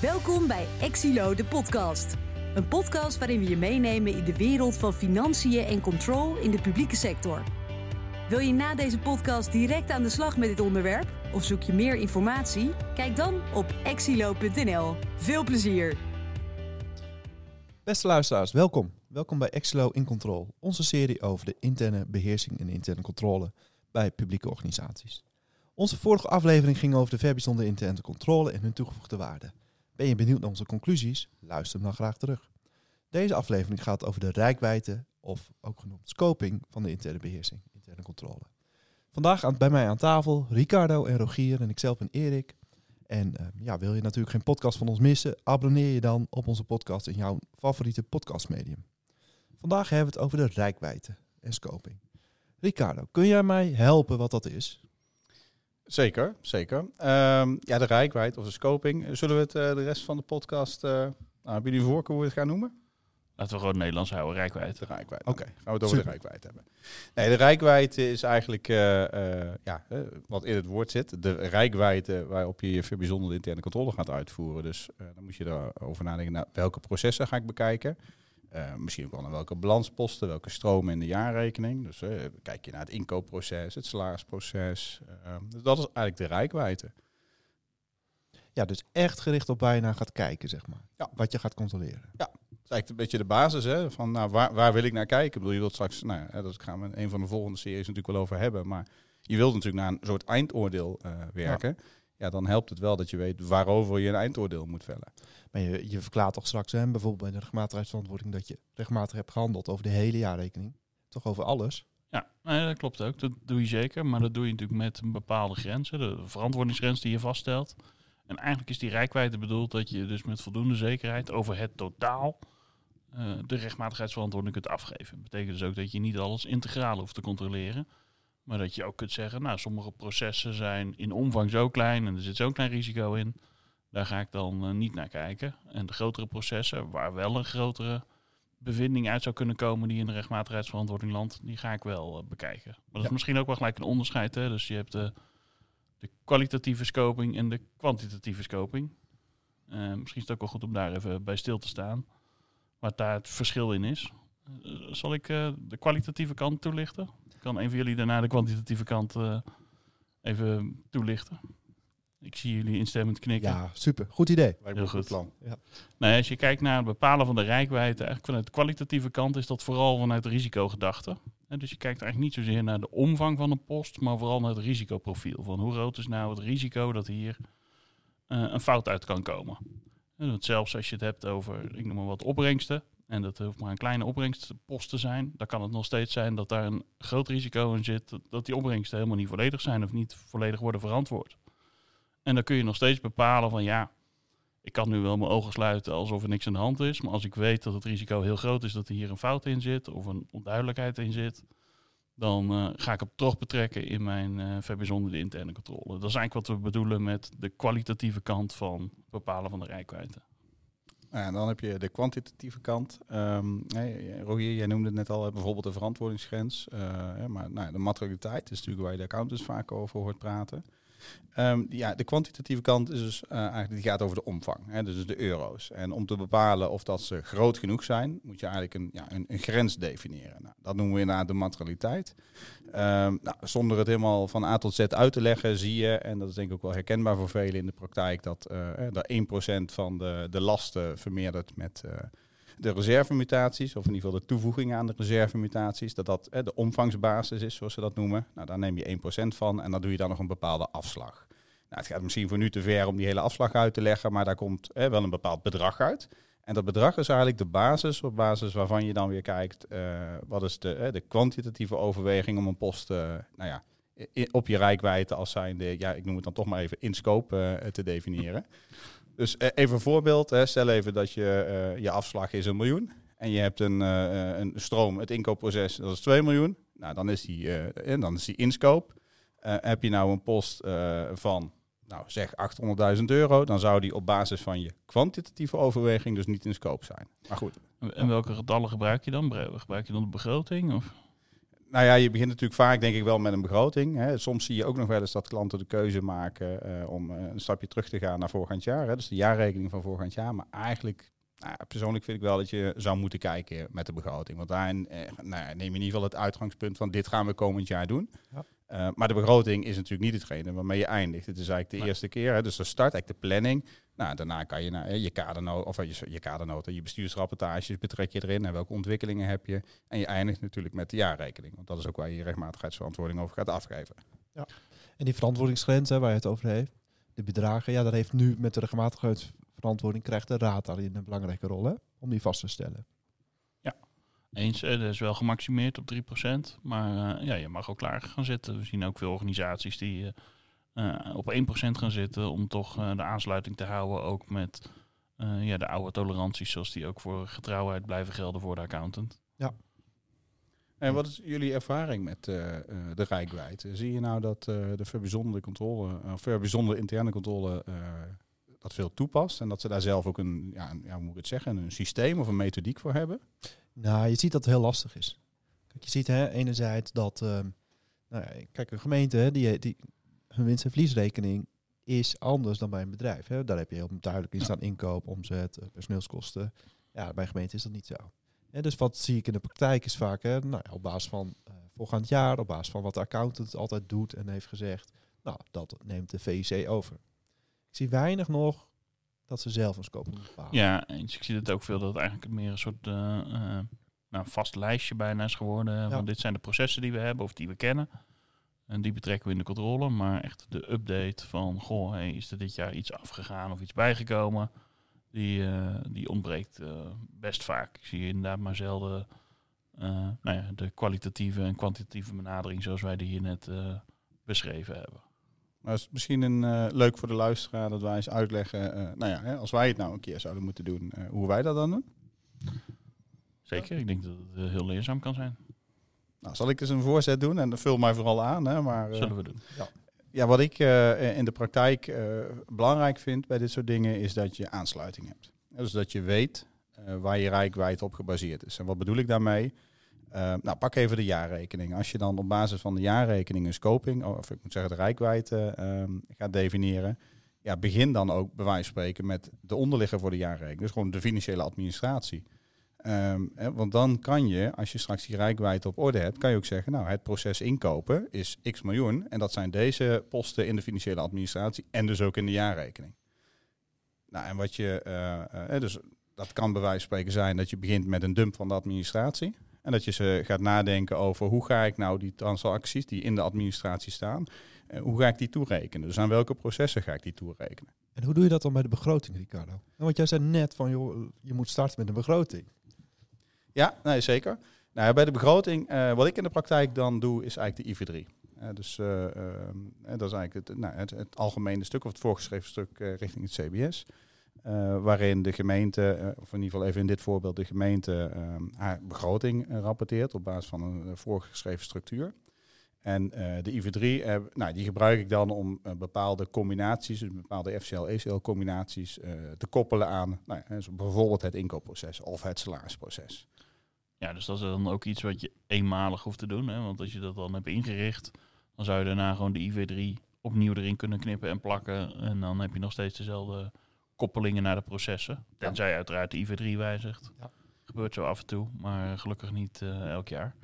Welkom bij Exilo, de podcast. Een podcast waarin we je meenemen in de wereld van financiën en control in de publieke sector. Wil je na deze podcast direct aan de slag met dit onderwerp? Of zoek je meer informatie? Kijk dan op exilo.nl. Veel plezier! Beste luisteraars, welkom. Welkom bij Exilo in Control, onze serie over de interne beheersing en interne controle bij publieke organisaties. Onze vorige aflevering ging over de verbijzondere interne controle en hun toegevoegde waarde. Ben je benieuwd naar onze conclusies? Luister hem dan graag terug. Deze aflevering gaat over de rijkwijde, of ook genoemd scoping, van de interne beheersing, interne controle. Vandaag aan, bij mij aan tafel Ricardo en Rogier en ikzelf ben Erik. En uh, ja, wil je natuurlijk geen podcast van ons missen? Abonneer je dan op onze podcast in jouw favoriete podcastmedium. Vandaag hebben we het over de rijkwijde en scoping. Ricardo, kun jij mij helpen wat dat is? Zeker, zeker. Um, ja, de rijkwijd of de scoping. Zullen we het uh, de rest van de podcast, uh, nou, hebben jullie voorkeur hoe we het gaan noemen? Laten we gewoon Nederlands houden, rijkwijd. De rijkwijd. Oké, okay. gaan we het over Super. de rijkwijd hebben. Nee, de rijkwijd is eigenlijk uh, ja, wat in het woord zit. De rijkwijde waarop je je bijzondere interne controle gaat uitvoeren. Dus dan moet je erover nadenken, nou, welke processen ga ik bekijken? Uh, misschien ook wel naar welke balansposten, welke stromen in de jaarrekening. Dus uh, kijk je naar het inkoopproces, het salarisproces. Uh, dus dat is eigenlijk de rijkwijde. Ja, dus echt gericht op waar je naar gaat kijken, zeg maar. Ja. Wat je gaat controleren. Ja, dat is eigenlijk een beetje de basis, hè. Van nou, waar, waar wil ik naar kijken? Ik bedoel, je wilt straks, nou ja, dat gaan we in een van de volgende series natuurlijk wel over hebben. Maar je wilt natuurlijk naar een soort eindoordeel werken. Ja ja, dan helpt het wel dat je weet waarover je een eindoordeel moet vellen. Maar je, je verklaart toch straks, hè, bijvoorbeeld bij de rechtmatigheidsverantwoording, dat je rechtmatig hebt gehandeld over de hele jaarrekening. Toch over alles? Ja, nee, dat klopt ook. Dat doe je zeker. Maar dat doe je natuurlijk met een bepaalde grenzen, de verantwoordingsgrens die je vaststelt. En eigenlijk is die rijkwijde bedoeld dat je dus met voldoende zekerheid over het totaal uh, de rechtmatigheidsverantwoording kunt afgeven. Dat betekent dus ook dat je niet alles integraal hoeft te controleren. Maar dat je ook kunt zeggen, nou, sommige processen zijn in omvang zo klein en er zit zo'n klein risico in. Daar ga ik dan uh, niet naar kijken. En de grotere processen, waar wel een grotere bevinding uit zou kunnen komen die in de rechtmatigheidsverantwoording landt, die ga ik wel uh, bekijken. Maar dat ja. is misschien ook wel gelijk een onderscheid. Hè? Dus je hebt de, de kwalitatieve scoping en de kwantitatieve scoping. Uh, misschien is het ook wel goed om daar even bij stil te staan. Wat daar het verschil in is. zal ik de kwalitatieve kant toelichten? Kan een van jullie daarna de kwantitatieve kant uh, even toelichten? Ik zie jullie instemmend knikken. Ja, super. Goed idee. Heel goed. plan. Ja. Nou, als je kijkt naar het bepalen van de rijkwijde, eigenlijk vanuit de kwalitatieve kant is dat vooral vanuit de risicogedachte. Dus je kijkt eigenlijk niet zozeer naar de omvang van een post, maar vooral naar het risicoprofiel. Van hoe groot is nou het risico dat hier uh, een fout uit kan komen. En zelfs als je het hebt over, ik noem maar wat, opbrengsten. En dat hoeft maar een kleine opbrengstpost te zijn. Dan kan het nog steeds zijn dat daar een groot risico in zit dat die opbrengsten helemaal niet volledig zijn of niet volledig worden verantwoord. En dan kun je nog steeds bepalen van ja, ik kan nu wel mijn ogen sluiten alsof er niks aan de hand is. Maar als ik weet dat het risico heel groot is dat er hier een fout in zit of een onduidelijkheid in zit, dan uh, ga ik hem toch betrekken in mijn uh, verbijzonderde interne controle. Dat is eigenlijk wat we bedoelen met de kwalitatieve kant van bepalen van de rijkwijde. Nou ja, dan heb je de kwantitatieve kant. Um, Rogier, jij noemde het net al, bijvoorbeeld de verantwoordingsgrens. Uh, maar nou, de materialiteit is natuurlijk waar je de accountants vaak over hoort praten. Um, ja, de kwantitatieve kant is dus uh, eigenlijk die gaat over de omvang, hè, dus de euro's. En om te bepalen of dat ze groot genoeg zijn, moet je eigenlijk een, ja, een, een grens definiëren. Nou, dat noemen we inderdaad de materialiteit. Um, nou, zonder het helemaal van A tot Z uit te leggen, zie je, en dat is denk ik ook wel herkenbaar voor velen in de praktijk, dat, uh, dat 1% van de, de lasten vermeerdert met uh, de reservemutaties, of in ieder geval de toevoeging aan de reservemutaties, dat dat eh, de omvangsbasis is, zoals ze dat noemen. Nou, daar neem je 1% van en dan doe je dan nog een bepaalde afslag. Nou, het gaat misschien voor nu te ver om die hele afslag uit te leggen, maar daar komt eh, wel een bepaald bedrag uit. En dat bedrag is eigenlijk de basis, op basis waarvan je dan weer kijkt, uh, wat is de, uh, de kwantitatieve overweging om een post, uh, nou ja, op je rijkwijde als zijnde, ja, ik noem het dan toch maar even in scope te definiëren. Dus even een voorbeeld. Hè. Stel even dat je, uh, je afslag is een miljoen. En je hebt een, uh, een stroom, het inkoopproces, dat is 2 miljoen. Nou, dan is die, uh, dan is die heb je nou een post van, nou zeg 800.000 euro, dan zou die op basis van je kwantitatieve overweging dus niet in scope zijn. Maar goed. En welke getallen gebruik je dan? Gebruik je dan de begroting? Of? Nou ja, je begint natuurlijk vaak denk ik wel met een begroting. Hè. Soms zie je ook nog wel eens dat klanten de keuze maken eh, om eh, een stapje terug te gaan naar voorgaand jaar. Hè. Dus de jaarrekening van voorgaand jaar. Maar eigenlijk, nou, persoonlijk vind ik wel dat je zou moeten kijken met de begroting. Want daarin eh, nou neem je in ieder geval het uitgangspunt van dit gaan we komend jaar doen. Ja. Eh, maar de begroting is natuurlijk niet hetgene waarmee je eindigt. Het is eigenlijk de Nee. eerste keer. Hè. Dus de start, eigenlijk de planning. Nou, daarna kan je naar hè, je kadernota, of je, je kadernota, je bestuursrapportages betrek je erin en welke ontwikkelingen heb je. En je eindigt natuurlijk met de jaarrekening, want dat is ook waar je je rechtmatigheidsverantwoording over gaat afgeven. En die verantwoordingsgrens hè, waar je het over heeft, de bedragen, ja, daar heeft nu met de regelmatigheidsverantwoording krijgt de raad daarin een belangrijke rol hè, om die vast te stellen. Eens, eh, dat is wel gemaximeerd op 3%. Maar eh, ja, je mag ook klaar gaan zitten. We zien ook veel organisaties die eh, op 1% gaan zitten om toch de aansluiting te houden. Ook met ja, de oude toleranties zoals die ook voor getrouwheid blijven gelden voor de accountant. En wat is jullie ervaring met de rijkwijd? Zie je nou dat de verbijzondere controle, of interne controle, dat veel toepast en dat ze daar zelf ook een, ja, ja, hoe moet ik het zeggen, een systeem of een methodiek voor hebben? Nou, je ziet dat het heel lastig is. Kijk, je ziet hè, enerzijds dat, ehm, nou ja, kijk, een gemeente, hè, die, die, hun winst- en verliesrekening is anders dan bij een bedrijf. Hè. Daar heb je heel duidelijk in staan inkoop, omzet, eh, personeelskosten. Ja, bij een gemeente is dat niet zo. Hè, dus wat zie ik in de praktijk is vaak, hè, nou, op basis van eh voorgaand jaar, op basis van wat de accountant altijd doet en heeft gezegd, nou, dat neemt de VIC over. Ik zie weinig nog dat ze zelf een scope moeten bepalen. Ja, eens. Ik zie het ook veel dat het eigenlijk meer een soort eh, eh, nou, vast lijstje bijna is geworden. Ja. Van dit zijn de processen die we hebben of die we kennen. En die betrekken we in de controle. Maar echt de update van, goh, hey, is er dit jaar iets afgegaan of iets bijgekomen? Die, eh, die ontbreekt best vaak. Ik zie inderdaad maar zelden nou ja, de kwalitatieve en kwantitatieve benadering zoals wij die hier net beschreven hebben. Maar is het misschien een, eh, leuk voor de luisteraar dat wij eens uitleggen, eh, nou ja, hè, als wij het nou een keer zouden moeten doen, eh, hoe wij dat dan doen? Zeker, ik denk dat het heel leerzaam kan zijn. Nou, zal ik eens een voorzet doen en vul mij vooral aan. Hè, maar, eh, Zullen we doen. Ja, wat ik eh, in de praktijk eh, belangrijk vind bij dit soort dingen is dat je aansluiting hebt. Dus dat je weet eh, waar je rijkwijd op gebaseerd is. En wat bedoel ik daarmee? Eh, nou, pak even de jaarrekening. Als je dan op basis van de jaarrekening een scoping, of ik moet zeggen de rijkwijd eh, ehm, gaat definiëren, ja, begin dan ook bij wijze van spreken met de onderligger voor de jaarrekening. Dus gewoon de financiële administratie. Ehm, hè, want dan kan je, als je straks die rijkwijd op orde hebt, kan je ook zeggen, nou, het proces inkopen is x miljoen. En dat zijn deze posten in de financiële administratie en dus ook in de jaarrekening. Nou, en wat je, eh, eh, dus dat kan bij wijze van spreken zijn dat je begint met een dump van de administratie. En dat je ze gaat nadenken over hoe ga ik nou die transacties die in de administratie staan, eh, hoe ga ik die toerekenen? Dus aan welke processen ga ik die toerekenen? En hoe doe je dat dan bij de begroting, Ricardo? Nou, want jij zei net van, joh, je moet starten met een begroting. Ja, nee, zeker. Nou, bij de begroting, eh, wat ik in de praktijk dan doe, is eigenlijk de IV3. Eh, dus eh, eh, dat is eigenlijk het, nou, het, het algemene stuk of het voorgeschreven stuk richting het CBS. Eh, waarin de gemeente, eh, of in ieder geval even in dit voorbeeld, de gemeente eh, haar begroting eh, rapporteert op basis van een voorgeschreven structuur. En de IV3, eh, nou, die gebruik ik dan om bepaalde combinaties, dus bepaalde FCL-ECL-combinaties, te koppelen aan nou, bijvoorbeeld het inkoopproces of het salarisproces. Ja, dus dat is dan ook iets wat je eenmalig hoeft te doen. Hè? Want als je dat dan hebt ingericht, dan zou je daarna gewoon de IV3 opnieuw erin kunnen knippen en plakken. En dan heb je nog steeds dezelfde koppelingen naar de processen. Tenzij je uiteraard de IV3 wijzigt. Ja. Gebeurt zo af en toe, maar gelukkig niet eh, elk jaar.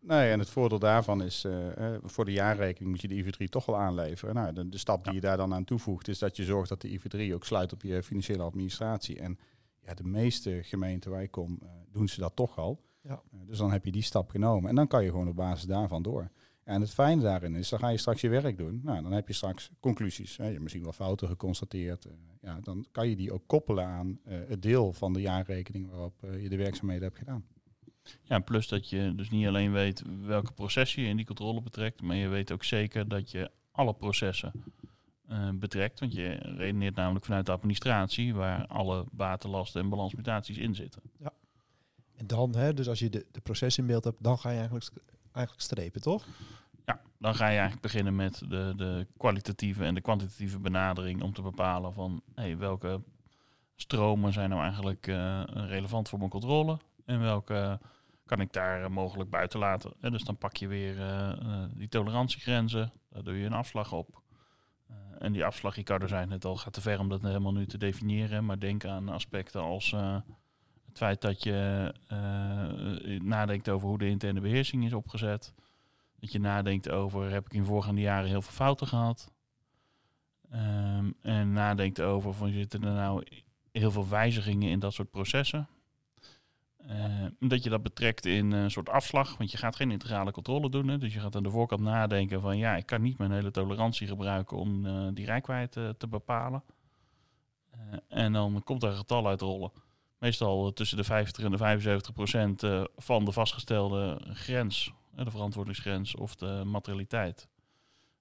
Nee, en het voordeel daarvan is, eh, eh, voor de jaarrekening moet je de IV3 toch wel aanleveren. Nou, de, de stap die je daar dan aan toevoegt, is dat je zorgt dat de IV3 ook sluit op je financiële administratie. En ja, de meeste gemeenten waar ik kom, eh, doen ze dat toch al. Ja. Dus dan heb je die stap genomen. En dan kan je gewoon op basis daarvan door. Ja, en het fijne daarin is, dan ga je straks je werk doen. Nou, dan heb je straks conclusies. Hè. Je hebt misschien wel fouten geconstateerd. Eh, ja, dan kan je die ook koppelen aan eh, het deel van de jaarrekening waarop eh, je de werkzaamheden hebt gedaan. Ja, plus dat je dus niet alleen weet welke processen je in die controle betrekt, maar je weet ook zeker dat je alle processen eh, betrekt. Want je redeneert namelijk vanuit de administratie, waar alle batenlasten en balansmutaties in zitten. En dan, hè, dus als je de, de proces in beeld hebt, dan ga je eigenlijk, eigenlijk strepen, toch? Dan ga je eigenlijk beginnen met de, de kwalitatieve en de kwantitatieve benadering om te bepalen van hey, welke stromen zijn nou eigenlijk eh, relevant voor mijn controle en welke kan ik daar eh, mogelijk buiten laten. En dus dan pak je weer eh, die tolerantiegrenzen, daar doe je een afslag op. En die afslag, Ricardo zei het al, gaat te ver om dat helemaal nu te definiëren. Maar denk aan aspecten als het feit dat je nadenkt over hoe de interne beheersing is opgezet. Dat je nadenkt over, heb ik in voorgaande jaren heel veel fouten gehad? Ehm, en nadenkt over, van zitten er nou heel veel wijzigingen in dat soort processen? Eh, dat je dat betrekt in een soort afslag, want je gaat geen integrale controle doen. Hè? Dus je gaat aan de voorkant nadenken van ja, ik kan niet mijn hele tolerantie gebruiken om eh, die rijkwijde te bepalen. Eh, en dan komt daar een getal uit rollen. Meestal tussen de 50 en de 75 procent eh, van de vastgestelde grens, eh, de verantwoordingsgrens of de materialiteit.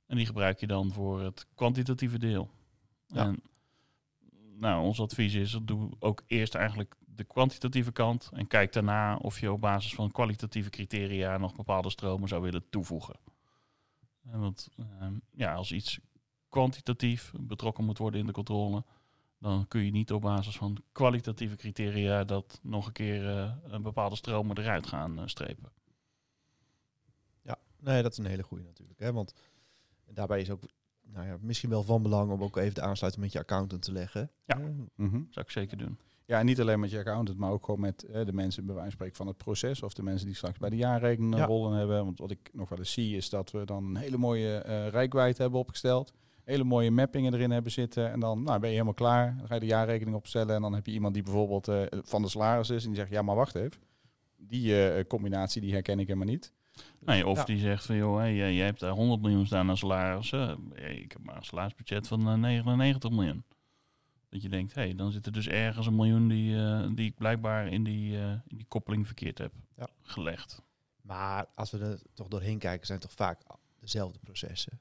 En die gebruik je dan voor het kwantitatieve deel. Ja. En nou, ons advies is, doe ook eerst eigenlijk de kwantitatieve kant en kijk daarna of je op basis van kwalitatieve criteria nog bepaalde stromen zou willen toevoegen. En want ehm, ja, als iets kwantitatief betrokken moet worden in de controle, dan kun je niet op basis van kwalitatieve criteria dat nog een keer eh, een bepaalde stromen eruit gaan eh, strepen. Nee, dat is een hele goede natuurlijk. Hè? Want daarbij is ook nou ja, misschien wel van belang om ook even de aansluiting met je accountant te leggen. Ja. Hè? Mhm. Zou ik zeker doen. Ja, en niet alleen met je accountant, maar ook gewoon met eh, de mensen bij wijze van spreken van het proces. Of de mensen die straks bij de jaarrekening een Ja. rol in hebben. Want wat ik nog wel eens zie is dat we dan een hele mooie eh rijkwijd hebben opgesteld. Hele mooie mappingen erin hebben zitten. En dan nou, ben je helemaal klaar. Dan ga je de jaarrekening opstellen. En dan heb je iemand die bijvoorbeeld eh, van de salaris is. En die zegt, ja maar wacht even. Die eh, combinatie die herken ik helemaal niet. Nee, of Ja. die zegt van, joh, hey, jij hebt daar 100 miljoen staan aan salaris. eh, ik heb maar een salarisbudget van eh, 99 miljoen. Dat je denkt, hé, hey, dan zit er dus ergens een miljoen die, eh, die ik blijkbaar in die, eh, in die koppeling verkeerd heb Ja. gelegd. Maar als we er toch doorheen kijken, zijn het toch vaak dezelfde processen.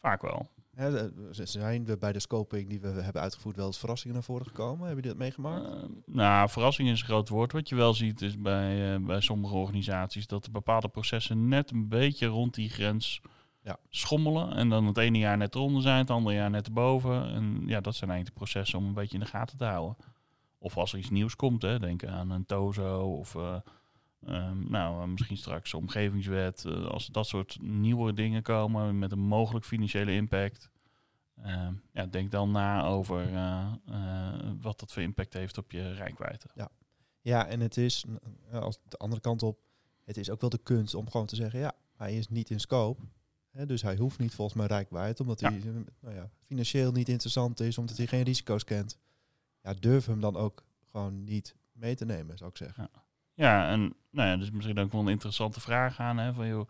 Vaak wel. Hè, zijn we bij de scoping die we hebben uitgevoerd wel eens verrassingen naar voren gekomen? Hebben jullie dat meegemaakt? Eh, nou, verrassing is een groot woord. Wat je wel ziet is bij, eh, bij sommige organisaties dat bepaalde processen net een beetje rond die grens Ja. schommelen. En dan het ene jaar net eronder zijn, het andere jaar net erboven. En ja, dat zijn eigenlijk de processen om een beetje in de gaten te houden. Of als er iets nieuws komt, hè, denk aan een TOZO of eh, ehm, nou, eh, misschien straks omgevingswet. eh, als dat soort nieuwe dingen komen met een mogelijk financiële impact. Ehm, ja, denk dan na over eh, wat dat voor impact heeft op je rijkwijde. Ja, en het is, als de andere kant op, het is ook wel de kunst om gewoon te zeggen, ja, hij is niet in scope. Hè, dus hij hoeft niet volgens mij rijkwijd, omdat Ja. hij nou ja, financieel niet interessant is, omdat hij geen risico's kent. Ja, durf hem dan ook gewoon niet mee te nemen, zou ik zeggen. Ja, en nou ja, dus misschien ook wel een interessante vraag aan. Hè, van, joh,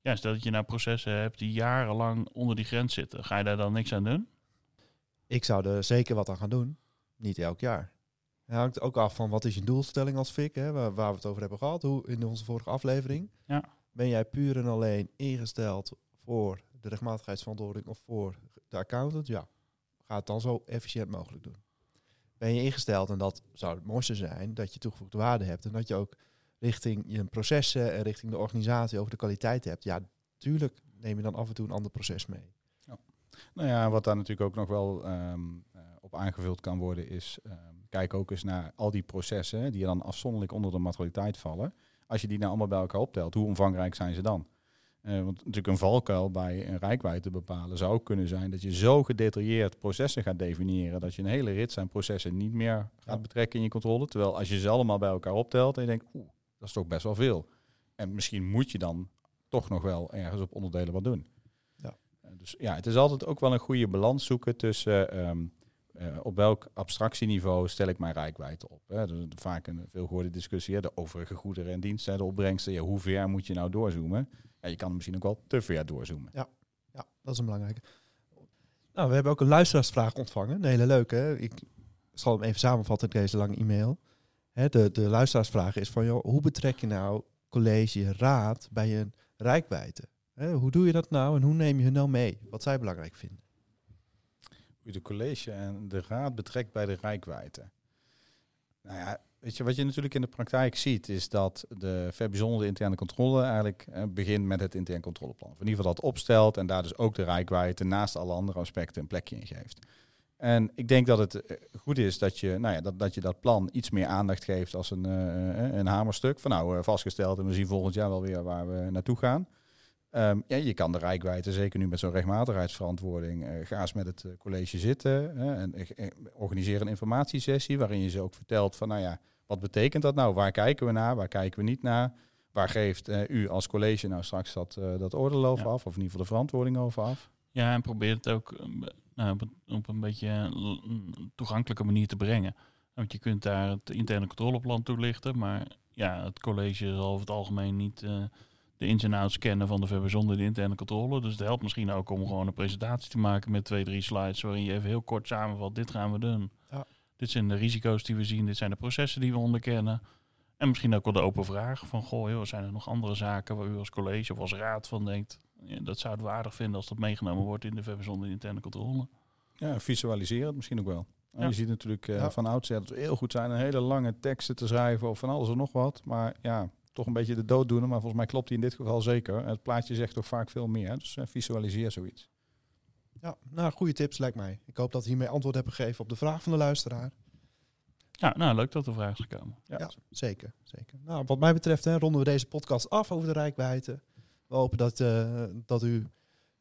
ja, stel dat je nou processen hebt die jarenlang onder die grens zitten. Ga je daar dan niks aan doen? Ik zou er zeker wat aan gaan doen. Niet elk jaar. Het hangt ook af van wat is je doelstelling als FIC, hè, waar, waar we het over hebben gehad, hoe in onze vorige aflevering. Ja. Ben jij puur en alleen ingesteld voor de rechtmatigheidsverantwoording of voor de accountant? Ja, ga het dan zo efficiënt mogelijk doen. Ben je ingesteld, en dat zou het mooiste zijn, dat je toegevoegde waarde hebt en dat je ook richting je processen en richting de organisatie over de kwaliteit hebt. Ja, tuurlijk neem je dan af en toe een ander proces mee. Nou ja, wat daar natuurlijk ook nog wel ehm, eh, op aangevuld kan worden is, ehm, kijk ook eens naar al die processen die dan afzonderlijk onder de materialiteit vallen. Als je die nou allemaal bij elkaar optelt, hoe omvangrijk zijn ze dan? Eh, want natuurlijk een valkuil bij een rijkwijde te bepalen zou ook kunnen zijn dat je zo gedetailleerd processen gaat definiëren dat je een hele rits aan processen niet meer gaat betrekken in je controle. Terwijl als je ze allemaal bij elkaar optelt en je denkt, oeh, dat is toch best wel veel. En misschien moet je dan toch nog wel ergens op onderdelen wat doen. Ja. Eh, Dus ja, het is altijd ook wel een goede balans zoeken tussen ehm, eh, op welk abstractieniveau stel ik mijn rijkwijde op. Hè. Is vaak een veel gehoorde discussie, hè, de overige goederen en diensten, de opbrengsten. Ja, hoe ver moet je nou doorzoomen? Ja, je kan misschien ook wel te ver doorzoomen. Ja, dat is een belangrijke. Nou, we hebben ook een luisteraarsvraag ontvangen. Een hele leuke. hè. Ik zal hem even samenvatten in deze lange e-mail. Hè, de, de luisteraarsvraag is van, joh, hoe betrek je nou college, raad bij een rijkwijde? Hè, hoe doe je dat nou en hoe neem je hun nou mee? Wat zij belangrijk vinden. Hoe je de college en de raad betrekt bij de rijkwijde. Nou ja, wat je natuurlijk in de praktijk ziet, is dat de verbijzonderde interne controle eigenlijk eh, begint met het intern controleplan. Of in ieder geval dat opstelt en daar dus ook de rijkwijde naast alle andere aspecten een plekje in geeft. En ik denk dat het eh, goed is dat je, nou ja, dat, dat je dat plan iets meer aandacht geeft als een, eh, een hamerstuk. Van nou, vastgesteld en we zien volgend jaar wel weer waar we naartoe gaan. Ehm, ja, je kan de rijkwijde, zeker nu met zo'n rechtmatigheidsverantwoording, eh, ga eens met het college zitten. en organiseer een informatiesessie waarin je ze ook vertelt van, nou ja, wat betekent dat nou? Waar kijken we naar? Waar kijken we niet naar? Waar geeft eh, u als college nou straks dat, eh, dat oordeel over Ja. af? Of in ieder geval de verantwoording over af? Ja, en probeer het ook eh, nou, op, een, op een beetje toegankelijke manier te brengen. Want je kunt daar het interne controleplan toelichten, maar ja, het college zal over het algemeen niet eh, de ins en outs kennen van de zonder de interne controle. Dus het helpt misschien ook om gewoon een presentatie te maken met twee, drie slides waarin je even heel kort samenvat, dit gaan we doen. Ja. Dit zijn de risico's die we zien, dit zijn de processen die we onderkennen. En misschien ook wel de open vraag van, goh, joh, zijn er nog andere zaken waar u als college of als raad van denkt, ja, dat zouden we aardig vinden als dat meegenomen wordt in de zonder interne controle. Ja, visualiseer het misschien ook wel. Ja. Je ziet natuurlijk Ja. van oudsher dat het heel goed zijn een hele lange teksten te schrijven of van alles en nog wat. Maar ja, toch een beetje de dooddoener. Maar volgens mij klopt die in dit geval zeker. Het plaatje zegt toch vaak veel meer. Dus eh, visualiseer zoiets. Ja, nou, goede tips lijkt mij. Ik hoop dat we hiermee antwoord hebben gegeven op de vraag van de luisteraar. Ja, nou leuk dat er vraag is gekomen. Ja. Ja, zeker. zeker. Nou, wat mij betreft hè, ronden we deze podcast af over de rijkwijde. We hopen dat, eh, dat u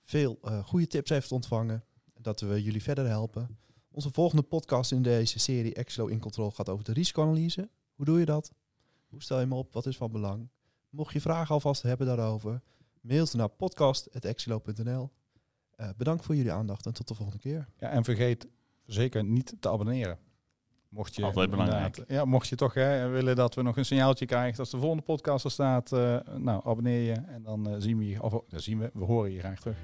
veel eh, goede tips heeft ontvangen. Dat we jullie verder helpen. Onze volgende podcast in deze serie Exlo in Control gaat over de risicoanalyse. Hoe doe je dat? Hoe stel je hem op? Wat is van belang? Mocht je vragen alvast hebben daarover, mail ze naar podcast.exlo.nl. Eh bedankt voor jullie aandacht en tot de volgende keer. Ja, en vergeet zeker niet te abonneren. Mocht je, Altijd belangrijk. Ja, mocht je toch hè, willen dat we nog een signaaltje krijgen als de volgende podcast er staat, eh, nou abonneer je en dan eh, zien we je, of, dan zien we, we horen je graag terug.